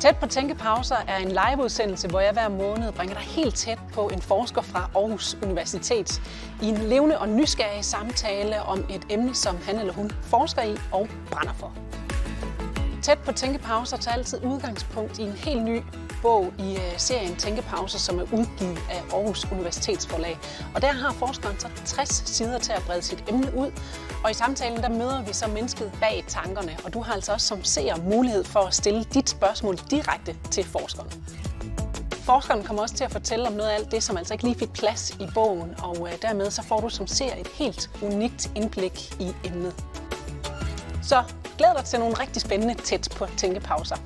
Tæt på Tænkepauser er en liveudsendelse, hvor jeg hver måned bringer dig helt tæt på en forsker fra Aarhus Universitet i en levende og nysgerrig samtale om et emne, som han eller hun forsker i og brænder for. Tæt på Tænkepauser tager altid udgangspunkt i en helt ny bog i øh, serien Tænkepauser, som er udgivet af Aarhus Universitetsforlag. Og der har forskeren så 60 sider til at brede sit emne ud. Og i samtalen der møder vi så mennesket bag tankerne, og du har altså også som seer mulighed for at stille dit spørgsmål direkte til forskeren. Forskeren kommer også til at fortælle om noget af alt det, som altså ikke lige fik plads i bogen, og øh, dermed så får du som seer et helt unikt indblik i emnet. Så glæd dig til nogle rigtig spændende tæt på tænkepauser.